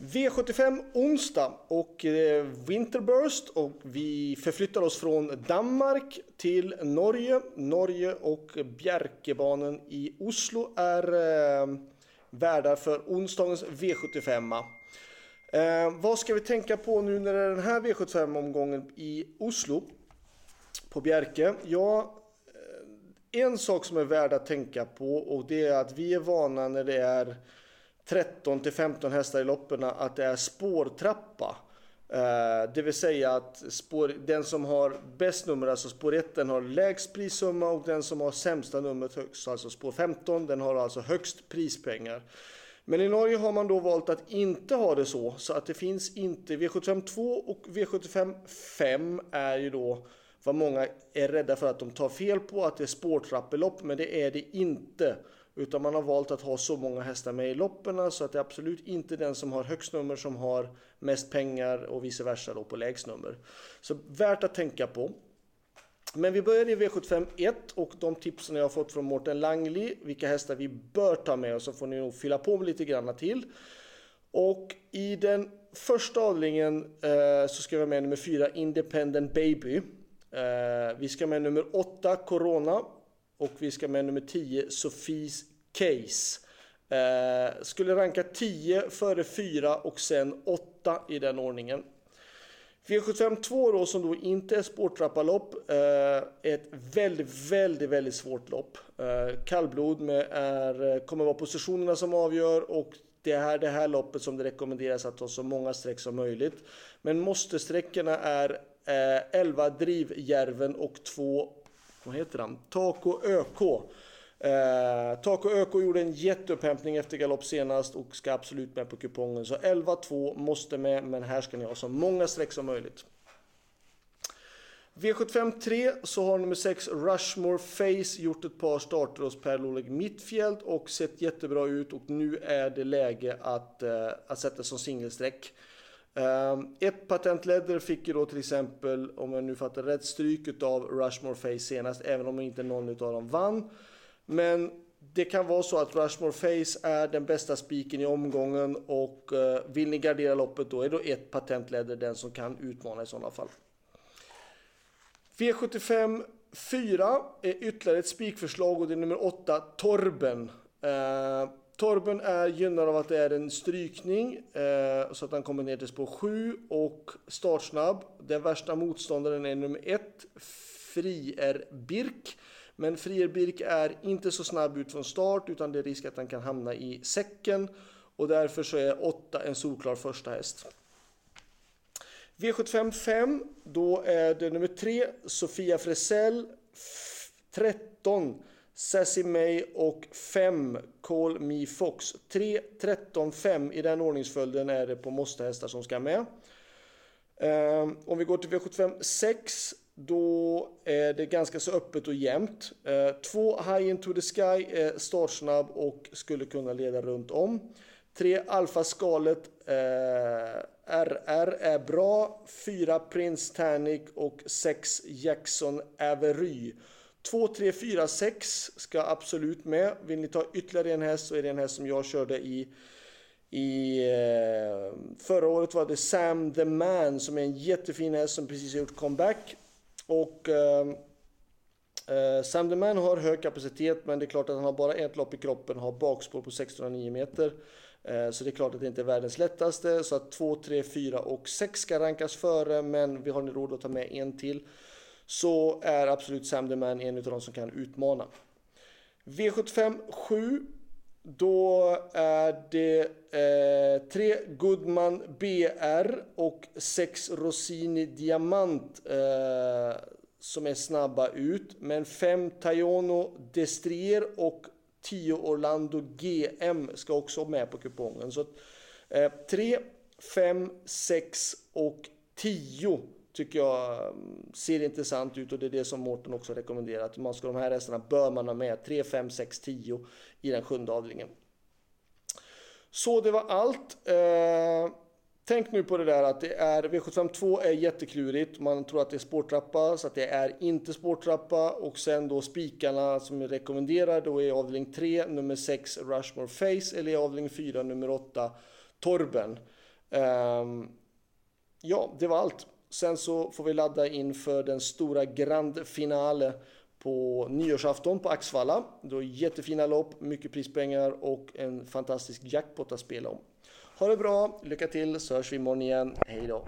V75 onsdag och eh, Winterburst och vi förflyttar oss från Danmark till Norge. Norge och Bjerkebanen i Oslo är eh, värdar för onsdagens V75. Eh, vad ska vi tänka på nu när det är den här V75-omgången i Oslo? På Bjerke? Ja, eh, en sak som är värd att tänka på och det är att vi är vana när det är 13 till 15 hästar i loppen att det är spårtrappa. Eh, det vill säga att spår, den som har bäst nummer, alltså spår 1, den har lägst prissumma och den som har sämsta numret högst, alltså spår 15, den har alltså högst prispengar. Men i Norge har man då valt att inte ha det så, så att det finns inte V75 2 och V75 5 är ju då vad många är rädda för att de tar fel på, att det är spårtrappelopp, men det är det inte. Utan man har valt att ha så många hästar med i loppen så att det är absolut inte den som har högst nummer som har mest pengar och vice versa då på lägst nummer. Så värt att tänka på. Men vi börjar i V75 1 och de tipsen jag har fått från Mårten Langli, vilka hästar vi bör ta med och så får ni nog fylla på med lite granna till. Och i den första avdelningen eh, så ska vi ha med nummer 4 Independent Baby. Eh, vi ska med nummer 8 Corona och vi ska med nummer 10 Sofies Case. Eh, skulle ranka 10 före 4 och sen 8 i den ordningen. V75 2 då som då inte är spårtrappalopp. Eh, ett väldigt, väldigt, väldigt svårt lopp. Eh, kallblod med är, kommer vara positionerna som avgör och det är det här loppet som det rekommenderas att ta så många streck som möjligt. Men måste-sträckorna är eh, 11 Drivjärven och 2 vad heter han? Taco ÖK. Eh, Taco ÖK gjorde en jätteupphämtning efter galopp senast och ska absolut med på kupongen. Så 11-2 måste med, men här ska ni ha så många streck som möjligt. V75 3 så har nummer 6 Rushmore Face gjort ett par starter hos Per-Oleg Mittfjält och sett jättebra ut och nu är det läge att, eh, att sätta som singelsträck. Ehm, ett ett patentleder fick ju då till exempel, om jag nu fattar rätt, stryk av Rushmore Face senast, även om inte någon av dem vann. Men det kan vara så att Rushmore Face är den bästa spiken i omgången och eh, vill ni gardera loppet då är då ett patentleder den som kan utmana i sådana fall. V75 4 är ytterligare ett spikförslag och det är nummer 8 Torben. Ehm, Torben är gynnad av att det är en strykning eh, så att han kommer ner till spår 7 och startsnabb. Den värsta motståndaren är nummer 1, Frier Birk. Men Frier Birk är inte så snabb ut från start utan det är risk att han kan hamna i säcken och därför så är 8 en solklar första häst. V75 5, då är det nummer 3, Sofia Fresell, 13 Sassy May och 5 Call Me Fox. 3, 13, 5 i den ordningsföljden är det på måstehästar som ska med. Um, om vi går till V75 6 då är det ganska så öppet och jämnt. Uh, två High Into The Sky är startsnabb och skulle kunna leda runt om. 3 Alfa Skalet uh, eh, RR är bra. 4 Prince Tanic och 6 Jackson Avery. 2, 3, 4, 6 ska absolut med. Vill ni ta ytterligare en häst så är det en häst som jag körde i i, eh, förra året var det Sam the Man som är en jättefin häst som precis har gjort comeback. Och eh, eh Sam the Man har hög kapacitet men det är klart att han har bara ett lopp i kroppen och har bakspår på 609 meter. Eh, så det är klart att det inte är världens lättaste. Så att 2, 3, 4 och 6 ska rankas före men vi har ni råd att ta med en till så är absolut Sam the Man en av de som kan utmana. V75 7 då är det eh, 3 Goodman BR och 6 Rossini Diamant eh, som är snabba ut. Men 5 Tajono Destrier och 10 Orlando GM ska också med på kupongen. Så 3, 5, 6 och 10 tycker jag mm, ser intressant ut och det är det som Mårten också rekommenderar. Att man ska, de här hästarna bör man ha med 3, 5, 6, 10 i den sjunde avdelningen. Så det var allt. Eh, tänk nu på det där att det är V752 är jätteklurigt. Man tror att det är spårtrappa så att det är inte spårtrappa och sen då spikarna som jag rekommenderar då är avdelning 3 nummer 6 Rushmore Face eller i avdelning 4 nummer 8 Torben. Eh, ja, det var allt. Sen så får vi ladda inför den stora grand finale på nyårsafton på Axvalla. Då jättefina lopp, mycket prispengar och en fantastisk jackpot att spela om. Ha det bra, lycka till så hörs vi imorgon igen. Hej då!